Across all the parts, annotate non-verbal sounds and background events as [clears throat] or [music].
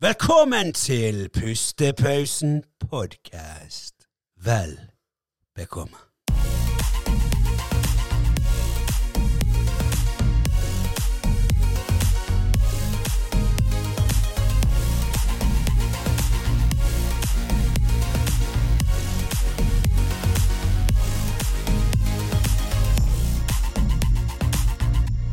Velkommen til Pustepausen podkast. Vel bekomme.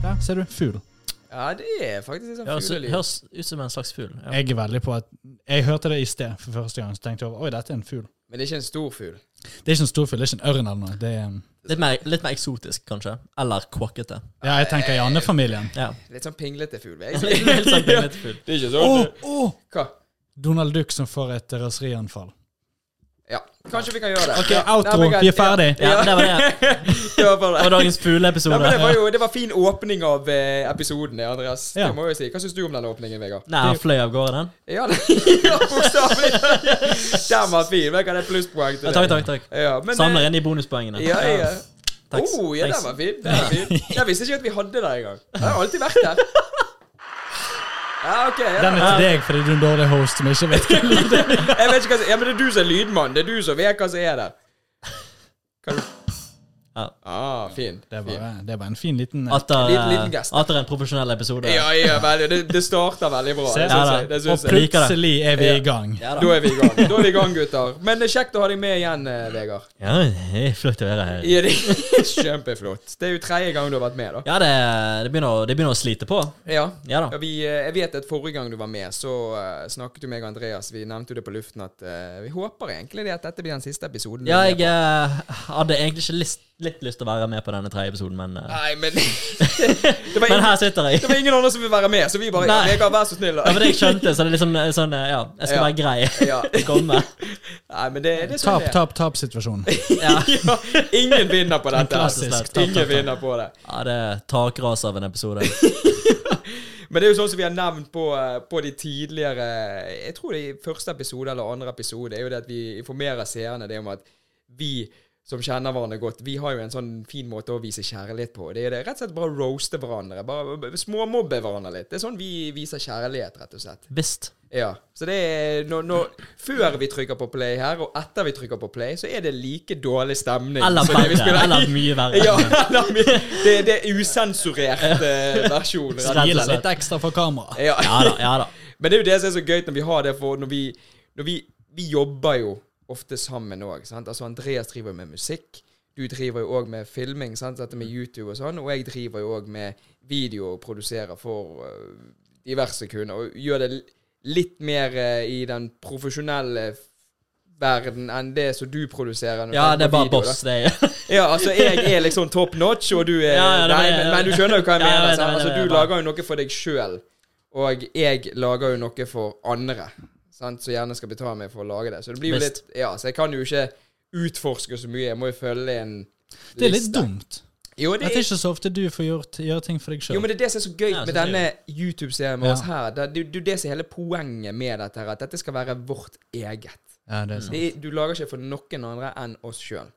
Der ser du. Fugl. Ja, det er faktisk en sånn fuglelyd. høres ut som en slags fugl. Ja. Jeg er veldig på at Jeg hørte det i sted for første gang, så tenkte jeg over, oi, dette er en fugl. Men det er ikke en stor fugl. Det er ikke en stor fugl, det er ikke en ørn eller noe. Det er, en- Litt, mer, litt mer eksotisk, kanskje. Eller kvakkete. ja, jeg tenker Janne-familien. Ja. Litt sånn pinglete fugl. jeg [laughs] Litt, sånn pinglete fugl. Det er ikke sånn. sånn. oh. Hva? Donald Duck som får et raserianfall. Ja, kanskje vi kan gjøre det. Ok, outro. Vi er ferdig. Ja, det var det. [laughs] Det var bare Det Og dagens fugleepisode. Ja, det var jo det var fin åpning av eh, episoden, Andreas. Ja. Det må jeg si. Hva syns du om den åpningen, Vegard? Nei, han fløy av gårde, den. Ja, det- [laughs] ja bokstavelig. Den var fin. hva er det er plusspoeng til Ja, takk, takk. takk Ja, men, Samler eh, inn de bonuspoengene. Ja, ja. ja Oh, ja, den var fin. Den var fin. [laughs] Jeg visste ikke at vi hadde det engang. Jeg har alltid vært der. Ja, ok. Ja. Den er til deg fordi du er en dårlig host som ikke vet hva lyd er. Jeg vet ikke hva som Ja, men det er du som er lydmann. Det er du som vet hva som er der. Hva Ja. Ah, fin. Det er fin. det var en fin liten Atter, Liten- liten eh, atter en profesjonell episode. Ja, ja, veldig. Det, det starter veldig bra. Se. Det Ja, jeg. Det Og plutselig er vi Ja. i gang. Ja, Da da. er vi i gang. Da er vi i gang, gutter. Men det er kjekt å ha deg med igjen, eh, Vegard. ja, det er flott å være her. Ja, det er kjempeflott. Det er jo tredje gang du har vært med, da. Ja, det, det, begynner, det begynner å slite på. Ja. Ja da. Ja, vi, eh, jeg vet at Forrige gang du var med, så uh, snakket du med Andreas. Vi nevnte jo det på luften at uh, vi håper egentlig det at dette blir den siste episoden. Ja, jeg eh, hadde egentlig ikke lyst, litt lyst til å være med på denne tredje episoden, men uh... Nei, men [laughs] ingen, Men her sitter jeg. det var ingen andre som ville være med, så vi bare ja, Nei. Vegard, vær så snill. Ja, men det jeg skjønte, så det er liksom eh, sånn eh, Ja, jeg skal Ja. være grei. [laughs] Ja. [laughs] Komme. Nei, men det, det er sånn Tap, tap, tap-situasjon. Ja. Ja, ingen vinner på dette. klassisk tap, tap, Ingen tap. vinner på det. ja, det er takras av en episode. Men det er jo sånn som vi har nevnt på, på de tidligere Jeg tror det er i første episode eller andre episode, er jo det at vi informerer seerne det om at vi som kjenner hverandre godt, vi har jo en sånn fin måte å vise kjærlighet på. Det er det, rett og slett bare roaste hverandre. Bare småmobbe hverandre litt. Det er sånn vi viser kjærlighet, rett og slett. Visst. Ja. Så det er når, når, Før vi trykker på play her, og etter vi trykker på play, så er det like dårlig stemning. Eller spiller- Eller mye verre. [laughs] Ja, det, det er usensurert eh, versjon. deg litt ekstra for kamera. Ja. Ja da. ja da Men det er jo det som er så gøy når vi har det, for når vi, når vi, vi jobber jo ofte sammen òg. Altså Andreas driver jo med musikk. Du driver jo òg med filming, sant? dette med YouTube og sånn. Og jeg driver jo òg med video og produserer for øh, diverse kunder. Og gjør det litt mer øh, i den profesjonelle verden enn det som du produserer. Ja, det er bare video, da. boss. Det [laughs] Ja, altså jeg er liksom top notch, og du er Ja, ja, Nei, men, men du skjønner jo hva jeg mener. Altså, du lager jo noe for deg sjøl, og jeg lager jo noe for andre. Sant? Som gjerne skal betale meg for å lage det. Så det blir jo litt. Ja, så jeg kan jo ikke utforske så mye. Jeg må jo følge en liste. Det er litt dumt. Jo, det det er, er ikke så ofte du får gjort, gjøre ting for deg sjøl. jo, men det er det som er så gøy Ja, med denne YouTube-serien vår Ja. her. Det det er jo det som er hele poenget med dette her. At dette skal være vårt eget. Ja, det er sant. Det, er- du lager ikke for noen andre enn oss sjøl.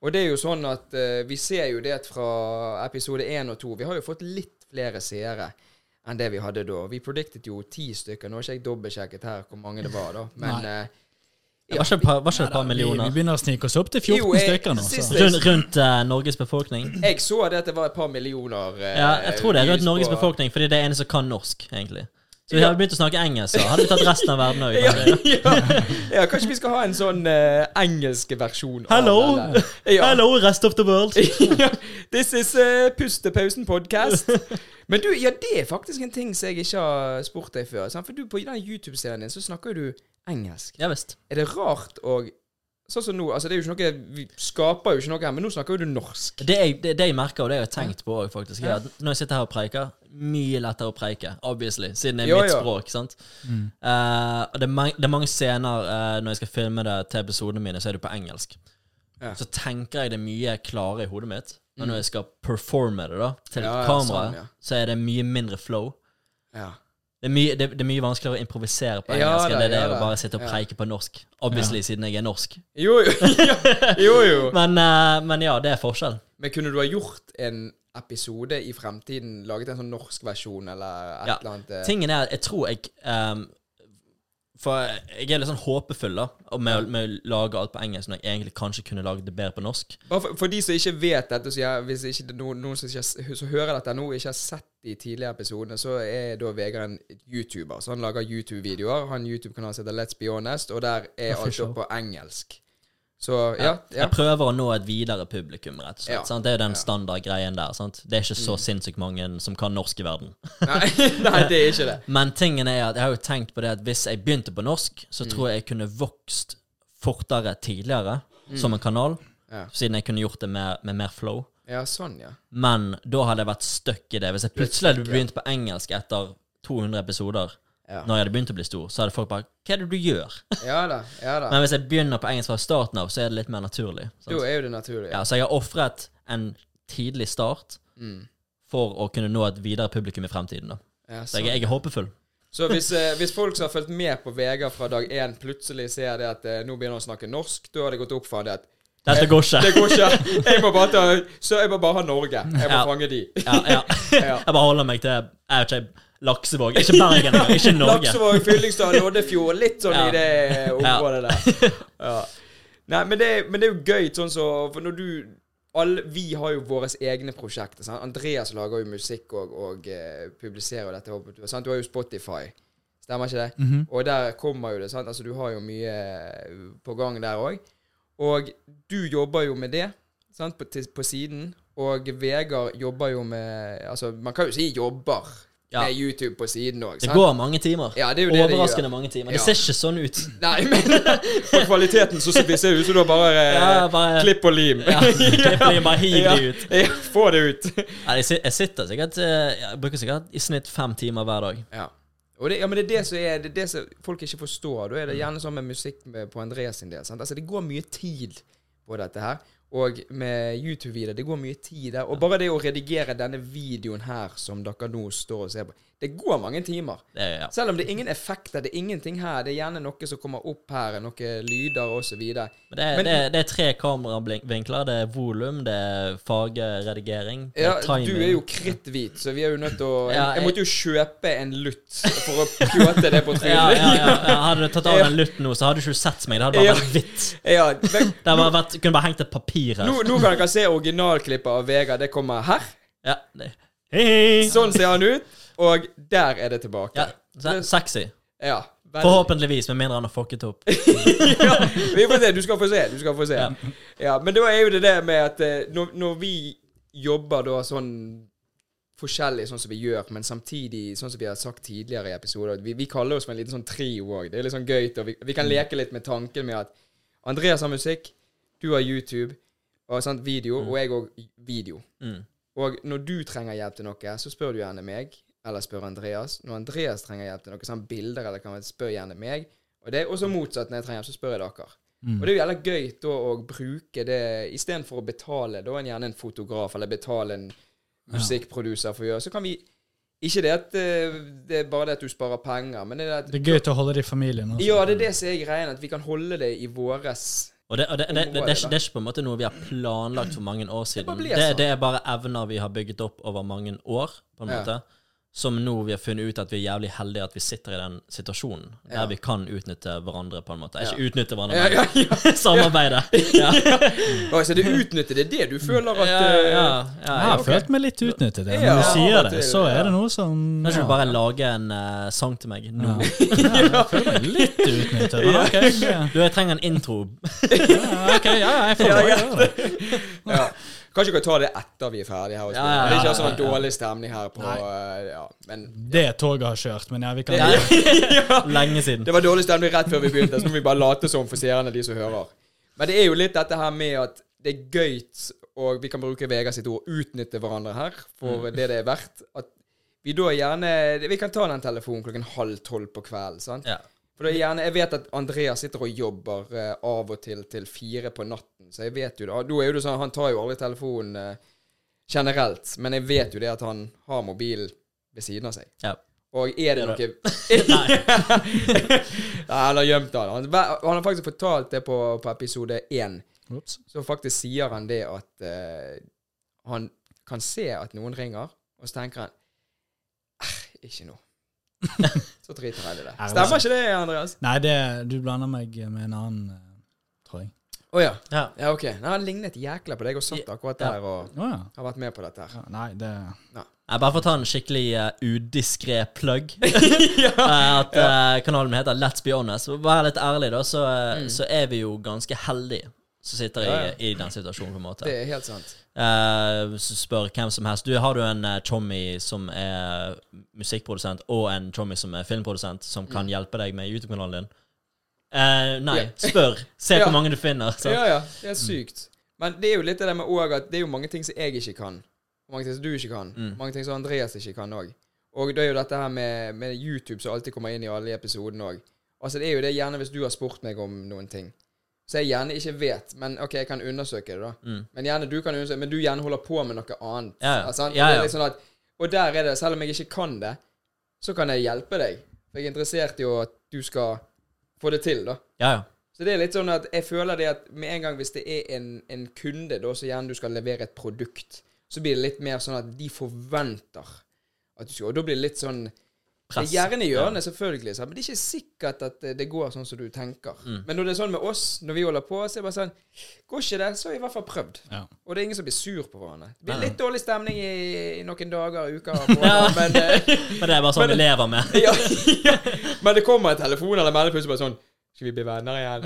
Og det er jo sånn at uh, vi ser jo det fra episode én og to Vi har jo fått litt flere seere enn det vi hadde da. Vi predicted jo ti stykker. Nå har ikke jeg dobbeltsjekket her hvor mange det var, da. Men Nei. eh, Det var ikke et par, var ikke et par Vi, vi begynner å snike oss opp til 14 Jo, jeg- stykker nå. Rund, Rundt, eh, Norges befolkning. [clears throat] jeg så det at det var et par millioner Uh, Ja, jeg tror det er rundt Norges befolkning, fordi det er en som kan norsk, egentlig. Så vi hadde begynt å snakke engelsk, så hadde vi tatt resten av verden òg. [laughs] Ja, ja, ja, kanskje vi skal ha en sånn uh, engelsk versjon Hello. av. [laughs] Ja. Hello, rest of the world. [laughs] This is uh, Pustepausen podcast. Men du, ja, det er faktisk en ting som jeg ikke har spurt deg før. Sant? For du, på den YouTube-serien din så snakker du engelsk. Ja visst. Er det rart å Sånn som nå, altså det er jo ikke noe Vi skaper jo ikke noe her, men nå snakker jo du norsk. Det jeg, det, det jeg merker, og det jeg har tenkt på òg, faktisk, er at når jeg sitter her og preiker Mye lettere å preike, obviously, siden det er jo, mitt jo. språk. sant? Eh, og det er, mang- det er mange scener uh, når jeg skal filme det til episodene mine, så er det på engelsk. Ja. Så tenker jeg det mye klarere i hodet mitt. Men når jeg skal performe det da til Ja, ja, kamera, sånn, ja. så er det mye mindre flow. Ja. Det er, mye, det, det er mye vanskeligere å improvisere på engelsk ja, enn det det ja er å bare sitte og Ja. preike på norsk. Obviously, siden jeg er norsk. Jo, jo. [laughs] jo, jo. [laughs] Men, uh, men ja, det er forskjell. Men kunne du ha gjort en episode i fremtiden, laget en sånn norsk versjon eller et Ja. eller annet? eh? Tingen er, jeg tror jeg ehm, For jeg er litt sånn håpefull da med, med å lage alt på engelsk, når jeg egentlig kanskje kunne lagd det bedre på norsk. For, for de som ikke vet dette, så jeg, hvis ikke det er noen, noen som, ikke, som hører dette nå, ikke har sett de tidligere episodene, så er da Vegard en YouTuber. Så han lager YouTube-videoer. Han YouTube-kanalen heter Let's Be Honest, og der er alt oppe på engelsk. Så ja. ja. Jeg prøver å nå et videre publikum, rett og slett. Ja. Sant? Det er jo den standardgreien der. Sant? Det er ikke Mm. så sinnssykt mange som kan norsk i verden. Nei, [laughs] nei, det er ikke det. Men tingen er at jeg har jo tenkt på det at hvis jeg begynte på norsk, så Mm. tror jeg jeg kunne vokst fortere tidligere som en kanal, siden jeg kunne gjort det med, med mer flow. Ja, sånn, ja. Men da hadde jeg vært stuck i det. Hvis jeg plutselig hadde begynt på engelsk etter 200 episoder, Ja. når jeg hadde begynt å bli stor, så hadde folk bare Hva er det du gjør? [laughs] Ja da. ja da. Men hvis jeg begynner på engelsk fra starten av, så er det litt mer naturlig. sant? Jo, er jo det naturlig. Ja, så jeg har ofret en tidlig start Mm. for å kunne nå et videre publikum i fremtiden. da. Ja, Så jeg, jeg er håpefull. Så hvis, eh, hvis folk som har fulgt med på Vegard fra dag én, plutselig ser det at eh, nå begynner han å snakke norsk, da har det gått opp for det at Dette går ikke. det går ikke. Jeg må bare ta Så jeg må bare ha Norge. Jeg må Ja. fange de. Ja, ja. Ja. Jeg bare holder meg til Jeg vet ikke, Laksevåg. Ikke Bergen engang. Ikke Norge. Laksevåg, Fyllingstad, Loddefjord. Litt sånn Ja. i det området der. Ja. Nei, men det, men det er jo gøy, sånn så For når du alle, Vi har jo våre egne prosjekter. Sant? Andreas lager jo musikk og, og eh, publiserer dette. Sant? Du har jo Spotify. Stemmer ikke det? Mhm. Og der kommer jo det. sant? Altså Du har jo mye eh, på gang der òg. Og du jobber jo med det sant? På, til, på siden. Og Vegard jobber jo med Altså, man kan jo si jobber Ja. med YouTube på siden òg. Det går mange timer. Ja, det det det Overraskende gjør. mange timer. Ja. Det ser ikke sånn ut. Nei, men [laughs] på kvaliteten så ser det ut som du har bare, eh, Ja, bare- klipp og lim. Ja, klipp og lim, bare hiv Ja, de ut. Ja, få det ut. Jeg sitter sikkert eh, Jeg bruker sikkert i snitt fem timer hver dag. Ja. Det, ja, men det er det som er Det er det som folk ikke forstår. Da er det gjerne sånn med musikk med, på Andreas sin del. Altså, det går mye tid på dette her. Og med YouTube-videoer, det går mye tid der. Og bare det å redigere denne videoen her som dere nå står og ser på, det går mange timer. Er, ja. Selv om det er ingen effekter, det er ingenting her. Det er gjerne noe som kommer opp her, noen lyder osv. Men det, er, Men- det, er, det er tre kameravinkler. Det er volum, det er fargeredigering, det Ja, er timing. du er jo kritthvit, så vi er jo nødt til å Ja, jeg jeg- måtte jo kjøpe en lutt for å pjåte det på trynet. ja, ja, ja. [laughs] Hadde du tatt av den lutten nå, så hadde du ikke sett meg. Det hadde bare vært hvitt. Ja, men, Det hadde vært, kunne bare hengt et papir her. nå, nå kan dere se originalklippet av Vegard. Det kommer her. Hei, hei! Sånn ser han ut. Og der er det tilbake. ja se- Sexy. Ja. veldig- Forhåpentligvis, med mindre han har fucket opp. [laughs] ja, vi får se. Du skal få se. Du skal få se. Ja. Men da er jo det det med at eh, når, når vi jobber da sånn forskjellig sånn som vi gjør, men samtidig, sånn som vi har sagt tidligere i episoder Vi, vi kaller oss for en liten sånn trio òg. Det er litt sånn gøy. Og vi, vi kan leke litt med tanken med at Andreas har musikk, du har YouTube og sant, video, og jeg òg video. Mm. Og når du trenger hjelp til noe, så spør du gjerne meg, eller spør Andreas. Når Andreas trenger hjelp til noe, sånn bilder eller kan spør gjerne meg. Og det er også motsatt. Når jeg trenger hjelp, så spør jeg dere. Mm. Og det er jo jævla gøy da å bruke det istedenfor å betale da en gjerne en fotograf eller betale en musikkproduser for å gjøre, så kan vi Ikke det at eh, det er bare det at du sparer penger, men det er at Det er gøy til å holde det i familien. Også. Ja, det er det som er greien, at vi kan holde det i våres Og, det, og det, det, det, det, er ikke, det er ikke på en måte noe vi har planlagt for mange år siden. Det, sånn. det, er bare evner vi har bygget opp over mange år, på en Ja. Som nå vi har funnet ut at vi er jævlig heldige at vi sitter i den situasjonen. Der Ja. vi kan utnytte hverandre, på en måte. Ikke Ja. utnytte hverandre, Ja, ja, ja. [laughs] samarbeide. [laughs] Ja. ja. [laughs] Så det utnytter det er det du føler at Ja, ja, ja, Jeg har okay. følt meg litt utnyttet. Når du sier det, så er det noe som Kan ikke du bare lage en uh, sang til meg nå? ja. Jeg føler meg litt utnyttet. Men okay. ja. Du, jeg trenger en intro. Ja, ok, ja, ja, jeg får Ja, bare gjøre det. Ja. Kanskje vi kan ta det etter vi er ferdige her. Ja, spille. ja, det er ikke sånn ja, ja. dårlig stemning her på eh, Ja, men Det toget har kjørt, men ja, vi kan [laughs] Ja. Lenge siden. Det var dårlig stemning rett før vi begynte, så må vi bare late som for seerne, de som hører. Men det er jo litt dette her med at det er gøy, og vi kan bruke Vegard sitt ord, utnytte hverandre her for det det er verdt. At vi da gjerne Vi kan ta den telefonen klokken halv tolv på kvelden, sant? Ja. For det er gjerne, Jeg vet at Andreas sitter og jobber eh, av og til til fire på natten, så jeg vet jo det. Da er jo det sånn, Han tar jo aldri telefonen eh, generelt, men jeg vet jo det at han har mobilen ved siden av seg. Ja. Og er det Det noe [laughs] [laughs] Nei, han har gjemt den. Han, han har faktisk fortalt det på, på episode én. Så faktisk sier han det at eh, han kan se at noen ringer, og så tenker han "Eh, Ikke nå. [laughs] Så driter jeg i det. Stemmer ikke det, Andreas? Nei, det, du blander meg med en annen, eh, tror jeg. Å ja. Ja. Ja, ok. Nei, Han lignet jækla på deg og satt akkurat Ja. der og oh, ja. har vært med på dette her. ja. Nei, det Jeg bare for å ta en skikkelig uh, udiskré plugg. [laughs] [laughs] ja. at uh, kanalen min heter Let's Be Honest. For å være litt ærlig, da, så, mm. så er vi jo ganske heldige som sitter Ja, ja. i, i den situasjonen, på en måte. Det er helt sant. Uh, spør hvem som helst Du Har du en uh, chommy som er musikkprodusent, og en chommy som er filmprodusent, som kan hjelpe deg med YouTube-kanalen din? Uh, nei. yeah. Spør. Se [laughs] Ja. hvor mange du finner. Så. Ja, ja. Det er sykt. Men det er jo litt det der med òg at det er jo mange ting som jeg ikke kan. Mange ting som du ikke kan. Mm. Mange ting som Andreas ikke kan òg. Og det er jo dette her med, med YouTube som alltid kommer inn i alle episodene òg. Altså, det er jo det gjerne hvis du har spurt meg om noen ting. Så jeg gjerne ikke vet, men OK, jeg kan undersøke det, da. Mm. Men gjerne du kan undersøke, men du gjerne holder på med noe annet. Ja, ja. Altså? Ja, sånn at, og der er det, selv om jeg ikke kan det, så kan jeg hjelpe deg. For jeg er interessert i at du skal få det til, da. Ja, ja. Så det er litt sånn at jeg føler det at med en gang hvis det er en, en kunde, da, så gjerne du skal levere et produkt, så blir det litt mer sånn at de forventer at du skal Og da blir det litt sånn Press. Det er gjerne i hjørnet, selvfølgelig, men det er ikke sikkert at det, går sånn som du tenker. Mm. Men når det er sånn med oss, når vi holder på, så er det bare sånn Går ikke det, så har vi i hvert fall prøvd. Ja. Og det er ingen som blir sur på hverandre. Det blir litt dårlig stemning i, i noen dager, uker, [laughs] måneder, men eh, [laughs] Men det er bare sånn Men- vi lever med. [laughs] ja, ja. Men det kommer en telefon eller melding plutselig bare sånn Skal vi bli venner igjen?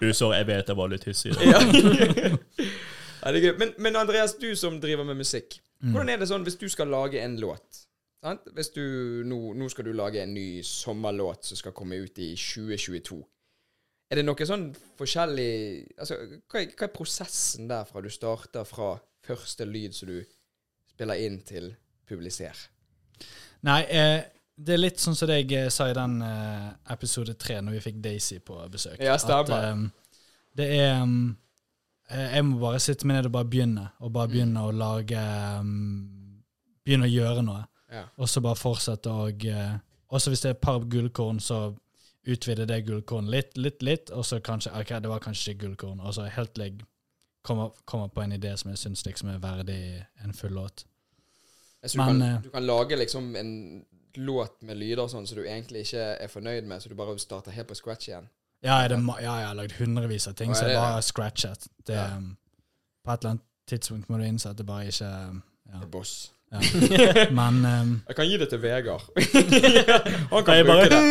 Du, sorry, jeg vet jeg var litt hissig. ja. ja. Men, men Andreas, du som driver med musikk. Hvordan er det sånn hvis du skal lage en låt? Sant? Hvis du, nå, nå skal du lage en ny sommerlåt som skal komme ut i 2022. Er det noe sånn forskjellig Altså, hva er, hva er prosessen der fra du starter fra første lyd som du spiller inn, til publiser? Nei, eh, det er litt sånn som jeg eh, sa i den eh, episode tre, når vi fikk Daisy på besøk. Ja, stemmer. At, eh, det er um, Jeg må bare sitte meg ned og bare begynne. Og bare Mm. å lage um, Begynne å gjøre noe. Ja. Og så bare fortsette å eh, Også hvis det er et par gullkorn, så utvide det gullkornet litt, litt, litt. Og så kanskje OK, det var kanskje ikke gullkorn. Og så helt legg komme, kommer på en idé som jeg syns liksom er verdig en full låt. Så du, Men, kan, eh, du kan lage liksom en låt med lyder sånn som du egentlig ikke er fornøyd med, så du bare starter helt på scratch igjen. Ja, det, ja, jeg har lagd hundrevis av ting ja, det jeg bare har scratchet. Det, Ja. um, På et eller annet tidspunkt må du innse at det bare ikke ja. Det er Boss. Ja. [laughs] Men um, Jeg kan gi det til Vegard. [laughs] Han kan bruke det.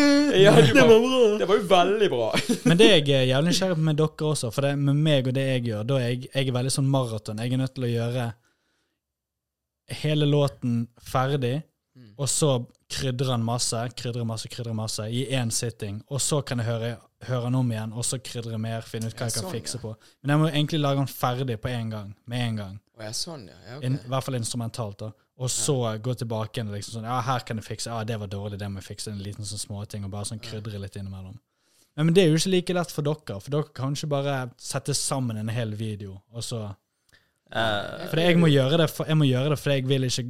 Ja, du [laughs] bare, det var jo veldig bra. Men det jeg er jævlig nysgjerrig på med dere også, for det med meg og det jeg gjør, da er jeg, jeg er veldig sånn maraton. Jeg er nødt til å gjøre hele låten ferdig, Mm. og så krydrer han masse, krydrer masse, krydrer masse i én sitting. Og så kan jeg høre, høre han om igjen, og så krydre mer, finne ut hva jeg kan sånn, fikse ja. på. Men jeg må egentlig lage han ferdig på en gang. Med en gang. Sånn, ja. ja okay. In, I hvert fall instrumentalt. da Og så gå tilbake igjen og liksom sånn Ja, her kan jeg fikse. Ja, det var dårlig, det må jeg fikse. En liten sånn småting, og bare sånn krydre litt innimellom. Men, men det er jo ikke like lett for dere, for dere kan ikke bare sette sammen en hel video, og så uh, For jeg må gjøre det for, jeg gjøre det for jeg vil ikke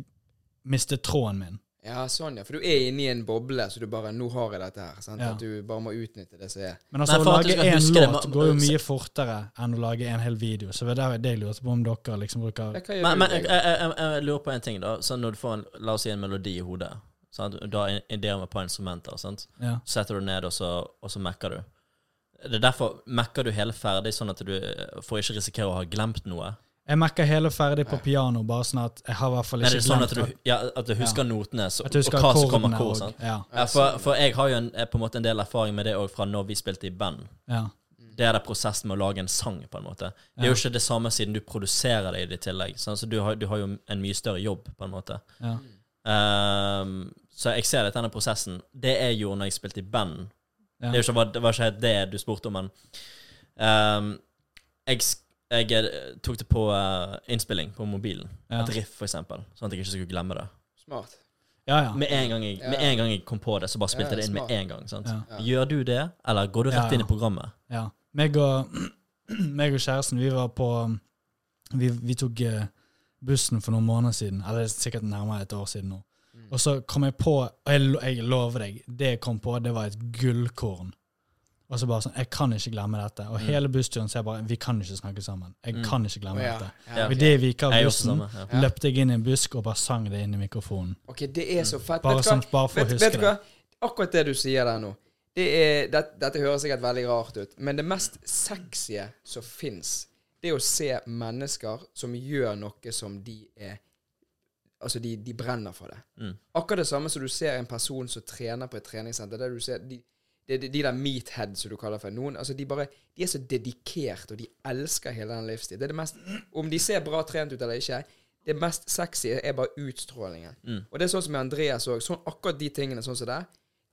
miste tråden min. Ja, sånn, ja. For du er inne i en boble, så du bare Nå har jeg dette her. Sant? Ja. At du bare må utnytte det som er. Men altså, Men å lage én låt det, går jo mye fortere enn å lage en hel video. Så det er det jeg lurte på om dere liksom bruker Men, men jeg, jeg, jeg, jeg lurer på en ting, da. Så når du får en, La oss si en melodi i hodet. Sant? Du har en idé om et par instrumenter. Sant? Ja. Så setter du ned, og så, og så mekker du. Det er derfor mekker du hele ferdig, sånn at du får ikke risikere å ha glemt noe. Jeg merker hele ferdig på piano, bare sånn at jeg har i hvert fall ikke det sånn at glemt du, ja, at du husker notene så, du og hva som kommer hvor? Sant? Ja. Ja, for, for jeg har jo en, på en måte en del erfaring med det òg fra når vi spilte i band. ja. Det er det prosessen med å lage en sang, på en måte. Det er jo ikke det samme siden du produserer det i det tillegg. Sånn, så du har, du har jo en mye større jobb, på en måte. ja. Ehm, så jeg ser litt denne prosessen. Det jeg gjorde når jeg spilte i band. Ja. Det, ikke, det var ikke helt det du spurte om, men um, jeg, jeg eh, tok det på uh, innspilling på mobilen. Ja. Et riff, for eksempel. Sånn at jeg ikke skulle glemme det. Smart. ja, ja. Med en gang jeg, med en gang jeg kom på det, så bare spilte Ja, jeg det inn med en gang. Sant? Ja. Ja. Gjør du det, eller går du rett Ja, ja. inn i programmet? Ja. Meg og, [clears throat] meg og kjæresten, vi var på Vi, vi tok eh, bussen for noen måneder siden. Eller er sikkert nærmere et år siden nå. Mm. Og så kom jeg på Og jeg, jeg lover deg, det jeg kom på, det var et gullkorn. Og så bare sånn Jeg kan ikke glemme dette. Og hele bussturen så er jeg bare Vi kan ikke snakke sammen. Jeg Mm. kan ikke glemme Å, ja. dette. Ja, okay. ok. Idet vi gikk av bussen, jeg Ja. løpte jeg inn i en busk og bare sang det inn i mikrofonen. Ok, det er så fett. Bare, sånn, bare for å Vet, huske vet du hva? Akkurat det du sier der nå. Det er, det, dette høres sikkert veldig rart ut, men det mest sexy som fins, det er å se mennesker som gjør noe som de er Altså, de, de brenner for det. Mm. Akkurat det samme som du ser en person som trener på et treningssenter. Der du ser de, de, de, de der meatheads, som du kaller for noen. Altså, de bare De er så dedikert, og de elsker hele den livsstilen. Det er det mest Om de ser bra trent ut eller ikke, det mest sexy er bare utstrålingen. Mm. Og det er sånn som med Andreas òg. Sånn, akkurat de tingene sånn som det,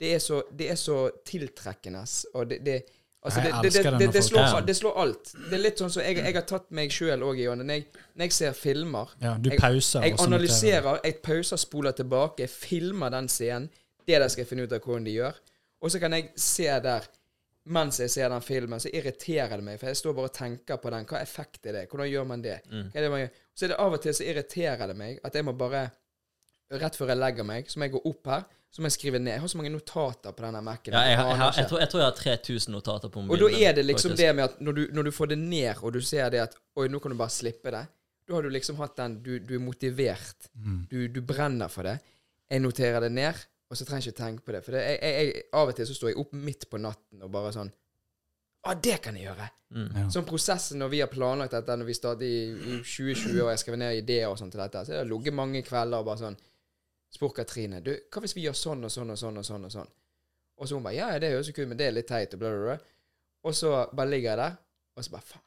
det er så, det er så tiltrekkende. Og det, det Altså, Jeg det, det, det, det slår, det slår alt. Det er litt sånn som jeg, jeg har tatt meg sjøl òg i ånden. Jeg- når jeg ser filmer Ja, du Jeg- pauser. Jeg du. analyserer, jeg pauser, spoler tilbake, filmer den scenen. Det der skal jeg finne ut av hvordan de gjør. Og så kan jeg se der mens jeg ser den filmen, så irriterer det meg. For jeg står bare og tenker på den. Hva effekt er det? Hvordan gjør man det? Mm. Hva er det man gjør? Så er det av og til så irriterer det meg at jeg må bare Rett før jeg legger meg, så må jeg gå opp her, så må jeg skrive ned. Jeg har så mange notater på denne Mac-en. Ja, jeg, har- jeg, jeg, tror, jeg tror jeg har 3000 notater på Og da er det liksom faktisk. det med at når du, når du får det ned, og du ser det at Oi, nå kan du bare slippe det. Da har du liksom hatt den Du, du er motivert. Mm. Du, du brenner for det. Jeg noterer det ned, og så trenger jeg ikke tenke på det. For det, jeg, jeg, av og til så står jeg opp midt på natten og bare sånn ja, det kan jeg gjøre! Mm. Ja. Sånn prosessen når vi har planlagt dette, når vi startet i, i 2020 og jeg skrev ned ideer og sånn til dette, så jeg har ligget mange kvelder og bare sånn Spurt Katrine du, hva hvis vi gjør sånn og sånn og sånn og sånn og sånn? Og så hun bare Ja, ja, det høres jo kult, men det er litt teit, og bla, bla, bla. Og så bare ligger jeg der, og så bare Faen,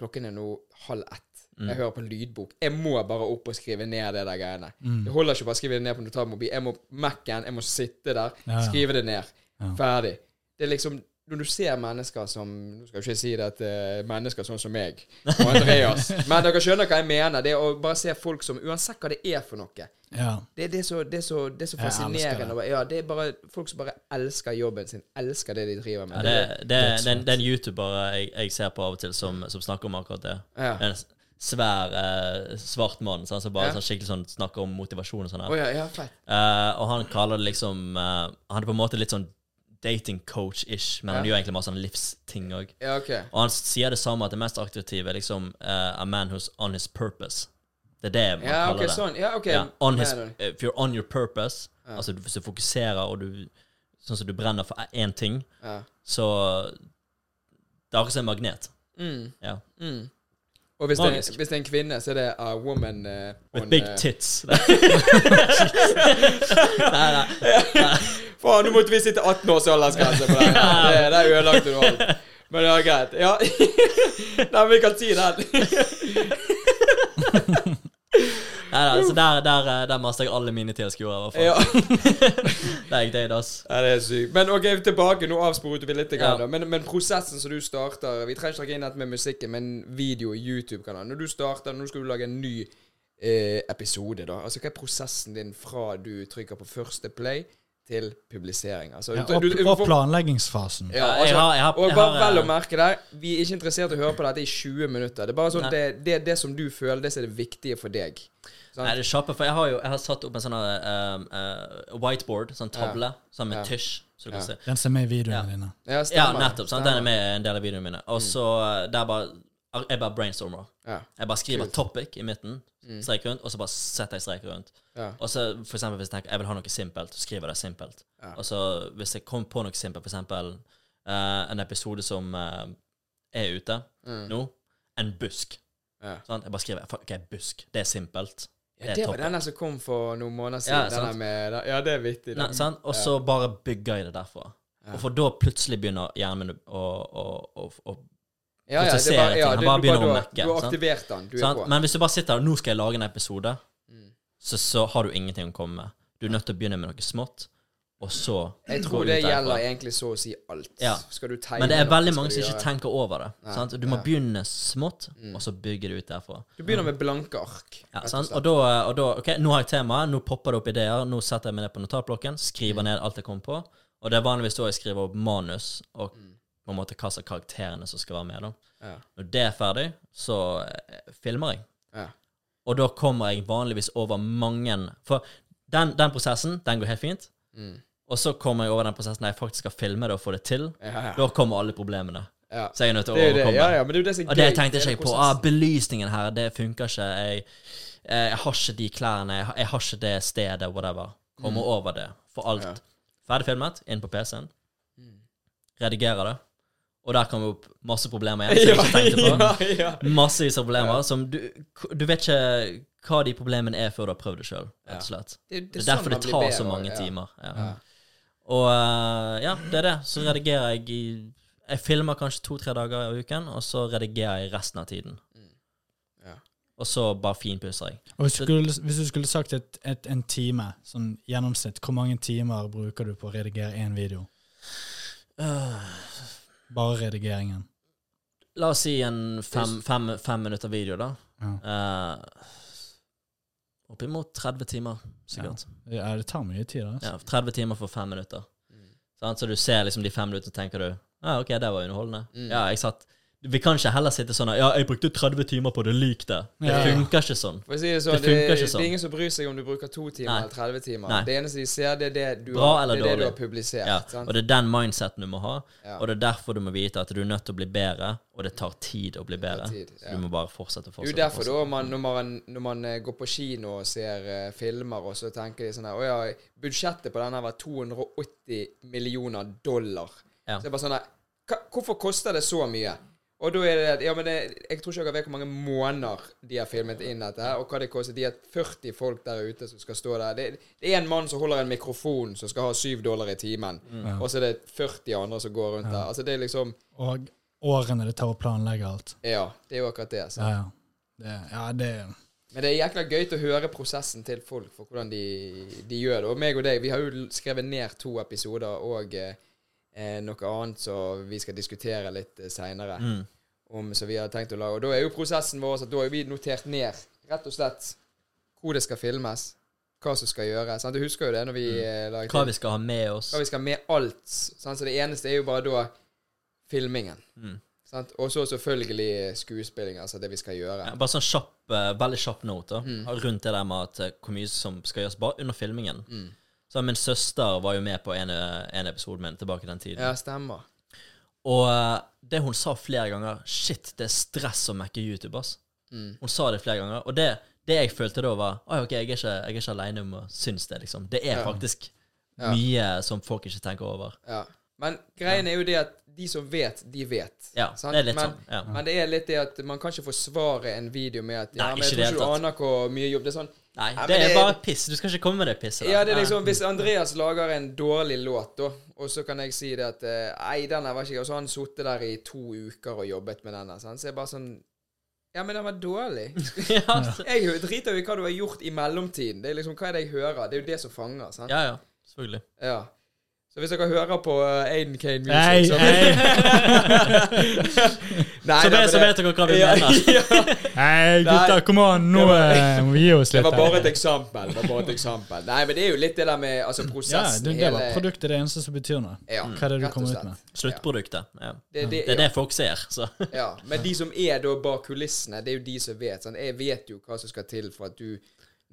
klokken er nå halv ett. Mm. Jeg hører på lydbok. Jeg må bare opp og skrive ned det der greiene. Mm. Det holder ikke bare å skrive det ned på notatmobil. Jeg må Mac-en, jeg må sitte der, Ja, ja. skrive det ned. Ja. Ferdig. Det er liksom Når du ser mennesker som Nå skal jeg ikke si det at uh, mennesker sånn som meg og Andreas, [laughs] men dere skjønner hva jeg mener. Det er å bare se folk som Uansett hva det er for noe. Ja. Det, det, er, så, det, er, så, det er så fascinerende. det. Ja, det er bare folk som bare elsker jobben sin. Elsker det de driver med. Ja, det, det, det, Dødsfett. det, er en YouTuber jeg, jeg ser på av og til, som, som snakker om akkurat det. Ja. Svær eh, svart mann sånn, som bare sånn, skikkelig sånn, snakker om motivasjon og sånn. her. Å ja, ja, fett. Eh, og han kaller det liksom eh, Han er på en måte litt sånn dating coach-ish, men han gjør egentlig masse sånn livsting òg. Ja, ok. Og han sier det samme, at det mest aktive er liksom eh, a man who's on his purpose. Det er det man Ja, kaller ok, det. sånn. Ja, ok. Ja, on his, if you're on your purpose, altså hvis du fokuserer og du Sånn som du brenner for én ting, Ja. så Det er akkurat som en magnet. Mm. Ja. Mm. Og hvis det, er, hvis det er en kvinne, så er det a woman uh, With on, big eh, tits. [laughs] nei, nei. Faen, nå måtte vi sitte 18 års aldersgrense på [laughs] det. Det, det ødelagte du alt. Men det er greit. Ja. [laughs] Nei, men vi kan si den. Nei, nei, så der, der, eh, der masta jeg alle mine tilskuere, i hvert fall. [laughs] Ja. er det, ass. ja, det er sykt. Men ok, tilbake. Nå avsporet vi litt. Ja. Men, men prosessen som du starter Vi trenger ikke trekke inn dette med musikken, men video i YouTube-kanalen. Når du starter, nå skal du lage en ny eh, episode, da. Altså, Hva er prosessen din fra du trykker på første play til publisering? Altså, Ja, du- og, du- og planleggingsfasen. Ja, jeg altså, har- jeg har- og bare har, vel å eh, merke der, vi er ikke interessert i å høre på dette i 20 minutter. Det er bare sånn, det, det, det som du føler, det som er det viktige for deg. Sant? Nei, det er kjappe, for jeg har jo jeg har satt opp en sånn uh, uh, whiteboard, sånn tavle, sånn med Ja. tysj, så du kan Ja. se. Den som er med i videoene Ja. dine. Ja, Ja, nettopp. sant? Den er med en del av videoene mine. Og så mm. der bare Jeg bare brainstormer. Ja. Jeg bare skriver Kult. 'topic' i midten, Mm. strek rundt, og så bare setter jeg strek rundt. Ja. Og så for eksempel hvis jeg tenker jeg vil ha noe simpelt, så skriver jeg det simpelt. Ja. Og så hvis jeg kommer på noe simpelt, for eksempel eh, en episode som er ute Mm. nå, en busk. Ja. Sant? Jeg bare skriver OK, busk. Det er simpelt. Ja, Det var toppen. den der som kom for noen måneder siden. Ja, med, ja, det er vittig. Den. Og så bare bygger jeg det derfra. Ja. Og for da plutselig begynner hjernen min å, å, å, å Ja, ja, det prosessere var- ting. Han bare du begynner å du har- mekke, Du har aktivert den. Du er sant? på. Men hvis du bare sitter der nå skal jeg lage en episode, Mm. så, så har du ingenting å komme med. Du er nødt til å begynne med noe smått, og så Jeg tror det gjelder egentlig så å si alt. Ja. Skal du tegne Men det er veldig mange som ikke tenker over det. Nei, Sant? Du må ja. begynne smått, Mm. og så bygge det ut derfra. Du begynner med blanke ark. Ja, og sant? Og, da, og da OK, nå har jeg temaet, nå popper det opp ideer, nå setter jeg meg ned på notatblokken, skriver Mm. ned alt jeg kommer på, og det er vanligvis da jeg skriver opp manus, og Mm. på en måte hva slags karakterene som skal være med. da. Ja. Når det er ferdig, så eh, filmer jeg. Ja. Og da kommer jeg vanligvis over mange For den, den prosessen, den går helt fint. Mm. Og så kommer jeg over den prosessen der jeg faktisk skal filme det og få det til. Ja, ja. Da kommer alle problemene. ja. Så jeg er nødt til å er overkomme. Ja, ja, men det er det som er Og det tenkte jeg ikke på. Ah, belysningen her, det funker ikke. Jeg, jeg har ikke de klærne, jeg, har- jeg ikke det stedet, whatever. Kommer over det. For alt Mm. Ferdig filmet, inn på PC-en. Redigerer det. Og der kommer opp masse problemer igjen, [laughs] som jeg ikke tenkte på. Massevis av problemer som du Du vet ikke hva de problemene er før du har prøvd det sjøl, Ja. Det. Det, Det er sånn derfor det tar bedre, så mange timer. Ja. Ja. Og eh, ja, det er det. Så redigerer jeg i Jeg filmer kanskje to-tre dager i uken, og så redigerer jeg resten av tiden. Ja. Og så bare finpusser jeg. Og skulle, hvis du skulle sagt et, et, en time, sånn gjennomsnitt, hvor mange timer bruker du på å redigere én video? Bare redigeringen. La oss si en fem, fem, fem minutter video, da. Ja. Uh, Oppimot 30 timer, sikkert. Ja, det tar mye tid, altså. Ja, 30 timer for fem minutter. Sant? Så du ser liksom de fem minuttene, tenker du Ja, OK, det var underholdende. Mm. Ja, jeg satt Vi kan ikke heller sitte sånn Ja, jeg brukte 30 timer på det, lik det. Det Ja. funker ikke sånn. For å si det sånn, Det det, det, ikke sånn. er ingen som bryr seg om du bruker to timer Nei. eller 30 timer. Nei. Det eneste de ser, det er det du, Bra har, eller det er det du har publisert. Ja, sant? og det er den mindseten du må ha. Ja. Og det er derfor du må vite at du er nødt til å bli bedre, og det tar tid å bli bedre. tid, Så ja. du må bare fortsette og Det er jo derfor da, man, når, man, når man eh, går på kino og ser uh, filmer, og så tenker de sånn her Å ja, budsjettet på denne var 280 millioner dollar. Ja. Så det er bare sånn her Hvorfor koster det så mye? Og da er det Ja, men det, jeg tror ikke dere vet hvor mange måneder de har filmet inn dette, her, og hva det koster. De har 40 folk der ute som skal stå der. Det, det er en mann som holder en mikrofon, som skal ha 7 dollar i timen. Mm. Og så er det 40 andre som går rundt der. Altså, det er liksom Og årene det tar å planlegge alt. Ja, det er jo akkurat det. Så. Ja, ja. Det, ja, det Men det er jækla gøy å høre prosessen til folk for hvordan de, de gjør det. Og meg og deg, vi har jo skrevet ned to episoder og eh, eh, noe annet som vi skal diskutere litt eh, seinere. Mm. Om som vi har tenkt å lage. Og da er jo prosessen vår at da har vi notert ned rett og slett hvor det skal filmes, hva som skal gjøres. Sant? Du husker jo det når vi mm. laget Hva vi skal ha med oss. hva vi skal ha med alt. Sant? Så det eneste er jo bare da filmingen. Mm. Og så selvfølgelig skuespilling, altså det vi skal gjøre. Ja, bare sånn kjapp, eh, veldig kjapp note Mm. rundt det der med at eh, hvor mye som skal gjøres bare under filmingen. Mm. Så Min søster var jo med på en, en episode min tilbake den tiden. Ja, stemmer. Og eh, det hun sa flere ganger Shit, det er stress å mekke YouTube, ass. Mm. Hun sa det flere ganger. Og det, det jeg følte da, var Oi, ok, jeg er ikke, jeg er ikke aleine om å synes det, liksom. Det er Ja. faktisk Ja. mye som folk ikke tenker over. Ja. Men greien er jo det at de som vet, de vet. Ja, Sant? det er litt men, sånn. Ja. Men det er litt det at man kan ikke forsvare en video med at Ja, Nei, men jeg tror ikke du aner hvor mye jobb Det er sånn Nei, Ja, det er det- bare piss. Du skal ikke komme med det pisset. Ja, det er liksom Hvis Andreas lager en dårlig låt, da, og så kan jeg si det at eh, Nei, den der var ikke Og så har han sittet der i to uker og jobbet med den. Så jeg bare sånn Ja, men den var dårlig. [laughs] ja, Jeg driter jo i hva du har gjort i mellomtiden. Det er liksom Hva er det jeg hører? Det er jo det som fanger. sant? ja, ja. Selvfølgelig. Ja. Så hvis dere hører på uh, Aiden Kane Music Nei, så, nei, [laughs] [laughs] Nei, Så nei, vet, så vet dere hva vi ja, mener. [laughs] ja. nei, gutta, kom an! Nå eh, må vi gi oss litt. Det var bare et eksempel. Var bare et eksempel. Nei, men det er jo litt det der med altså, Ja, prosessen det, det var produktet det eneste som betyr noe. Ja, Hva er det du kommer ut med? Sluttproduktet. Ja. Det, det, Det er det folk ser, så. Ja, men de som er da bak kulissene, det er jo de som vet. Sånn, Jeg vet jo hva som skal til for at du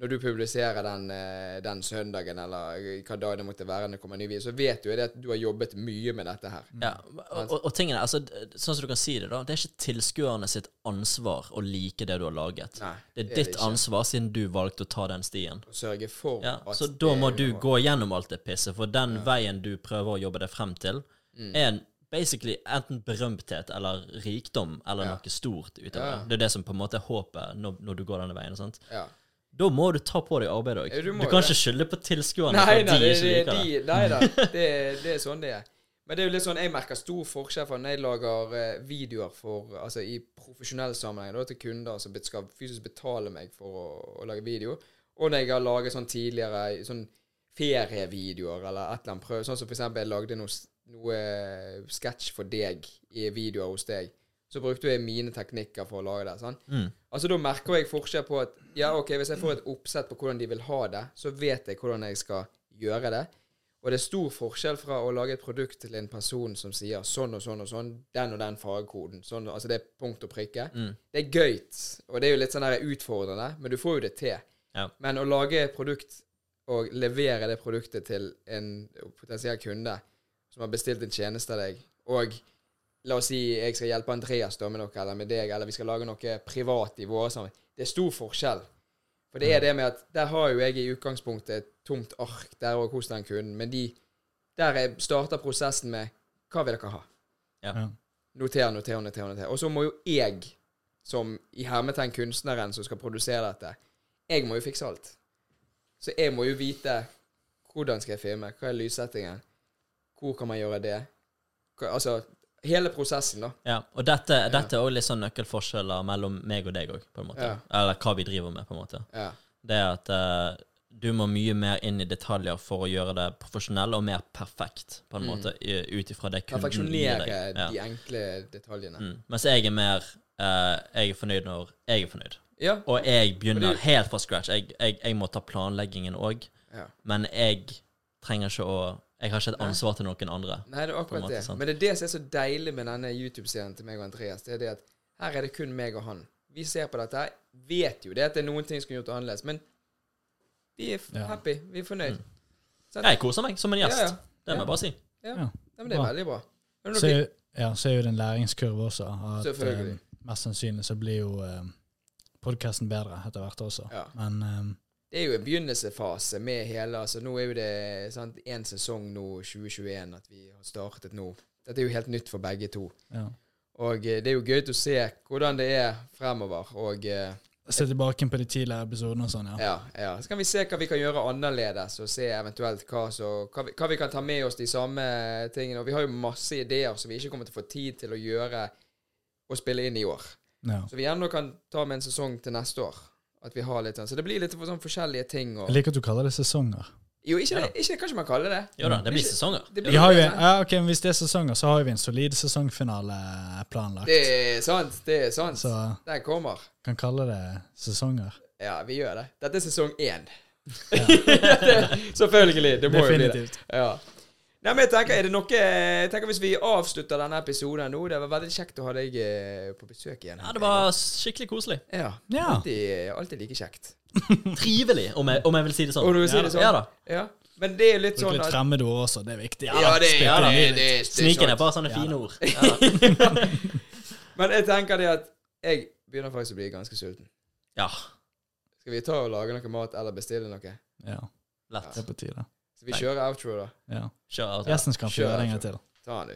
Når du publiserer den, eh, den søndagen, eller hva dag det måtte være, når det kommer en ny video, så vet du at du har jobbet mye med dette her. Ja, og, og, og tingene, altså, sånn som du kan si det, da, det er ikke tilskuerne sitt ansvar å like det du har laget. Nei, det er det er ditt det ansvar, siden du valgte å ta den stien. Å sørge for Ja, at så da må du gå gjennom alt det pisset, for den veien du prøver å jobbe deg frem til, Mm. er en basically enten berømthet eller rikdom eller Ja. noe stort utover. Ja. det. Det er det som på en måte er håpet når, når du går denne veien. Sant? Ja. Da må du ta på deg arbeidet òg. Du du, kan ikke skylde på tilskuerne Nei, nei, de det, ikke det, liker det. de, nei da. [laughs] Det, det er sånn det er. Men det er jo litt sånn, jeg merker stor forskjell fra når jeg lager eh, videoer for, altså i profesjonell sammenheng da, til kunder som skal fysisk betale meg for å, å lage video, og når jeg har laget sånn tidligere sånn ferievideoer eller et eller annet prøv, sånn som for eksempel jeg lagde noe, noe sketsj for deg i videoer hos deg, så brukte jeg mine teknikker for å lage det, sånn. Mm. Altså Da merker jeg forskjell på at Ja, ok, hvis jeg får et oppsett på hvordan de vil ha det, så vet jeg hvordan jeg skal gjøre det. Og det er stor forskjell fra å lage et produkt til en person som sier sånn og sånn og sånn, den og den fargekoden. Sånn, altså det er punkt og prikke. Mm. Det er gøy, og det er jo litt sånn der utfordrende, men du får jo det til. Ja. Men å lage et produkt og levere det produktet til en potensiell kunde som har bestilt en tjeneste av deg, og la oss si jeg skal hjelpe Andreas da med noe, eller med deg, eller vi skal lage noe privat i våre sammen. Det er stor forskjell. For det er det med at der har jo jeg i utgangspunktet et tomt ark der òg hos den kunden, men de der jeg starter prosessen med hva vil dere ha? Ja. Noter, noter, noter. noter. Og så må jo jeg, som i hermetegn kunstneren som skal produsere dette, jeg må jo fikse alt. Så jeg må jo vite hvordan skal jeg filme, hva er lyssettingen, hvor kan man gjøre det? Hva, altså hele prosessen, da. Ja, og dette, dette er også litt sånn nøkkelforskjeller mellom meg og deg òg, på en måte. Eller hva vi driver med, på en måte. Ja. Det er at uh, du må mye mer inn i detaljer for å gjøre det profesjonell og mer perfekt, på en Mm. måte, ut ifra det kunden Perfeksjonere deg. Ja. de enkle detaljene. Mm. Mens jeg er mer uh, Jeg er fornøyd når jeg er fornøyd. Ja. Og jeg begynner Fordi... helt fra scratch. Jeg, jeg, jeg må ta planleggingen òg, ja. men jeg trenger ikke å Jeg har ikke et Nei. ansvar til noen andre. Nei, det er akkurat måte, det. sant. Men det er det som er så deilig med denne YouTube-serien til meg og Andreas. Det er det at her er det kun meg og han. Vi ser på dette. her, Vet jo det at det er noen ting som skulle gjort annerledes, men vi er f- Ja. happy. Vi er fornøyd. Sant? Jeg koser meg som en gjest. Ja, ja. Det må jeg bare si. Ja. Ja. ja, men det er Bra. veldig bra. Er Så, er- ja, så er jo det en læringskurve også. At, Selvfølgelig. eh, mest sannsynlig så blir jo eh, podkasten bedre etter hvert også. Ja. Men eh, Det er jo en begynnelsesfase med hele altså Nå er jo det sant, en sesong nå, 2021, at vi har startet nå. Dette er jo helt nytt for begge to. ja. Og eh, det er jo gøy å se hvordan det er fremover. Og eh, Se tilbake på de tidligere episodene og sånn, ja. ja, ja. Så kan vi se hva vi kan gjøre annerledes, og se eventuelt hva, så, hva, vi, hva vi kan ta med oss de samme tingene. Og vi har jo masse ideer som vi ikke kommer til å få tid til å gjøre og spille inn i år. ja. Så vi gjerne kan ta med en sesong til neste år. At vi har litt sånn. Så det blir litt for sånn forskjellige ting. Og, Jeg liker at du kaller det sesonger. jo, ikke, Ja. det, ikke Kanskje man kaller det Jo da, det blir Ikke- sesonger. det Vi blir har jo, det. ja, ok, men Hvis det er sesonger, så har vi en solid sesongfinale planlagt. Det er sant. Det er sant. Så Den kommer. kan kalle det sesonger. Ja, vi gjør det. Dette er sesong én. [laughs] Selvfølgelig. Det må jo bli det. Definitivt. Ja. Nei, men jeg tenker, er det noe Jeg tenker Hvis vi avslutter denne episoden nå Det var veldig kjekt å ha deg eh, på besøk igjen. Ja, det var skikkelig koselig. Ja. Ja. Alltid, alltid like kjekt. [laughs] Trivelig, om jeg, om jeg vil si det sånn. Om du vil si ja, det sånn? Ja da. Ja. Men det er litt Bruk sånn litt fremmedord også, det er viktig. Ja, det, ja, inn det, det, det, det Sniken er sant. bare sånne Ja fine ord. [laughs] Ja. [laughs] Men jeg tenker det at jeg begynner faktisk å bli ganske sulten. ja Skal vi ta og lage noe mat, eller bestille noe? Ja, lett. det er på tide. Vi kjører outro, da. Ja. Kjør. outro. Gjesten skal få gjøre det en gang til. Ta den, du.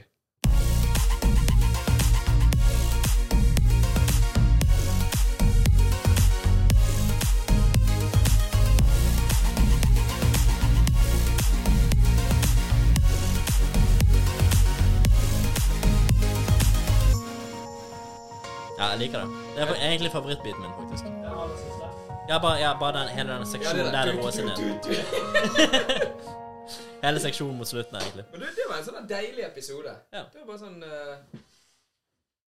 Ja, jeg liker det. Det er egentlig favorittbiten min, faktisk. Ja, bare, ja, bare den, hele den seksjonen der det låser ned. [laughs] Hele seksjonen mot slutten, egentlig. Men det, det var en sånn deilig episode. Ja. Det var bare sånn eh,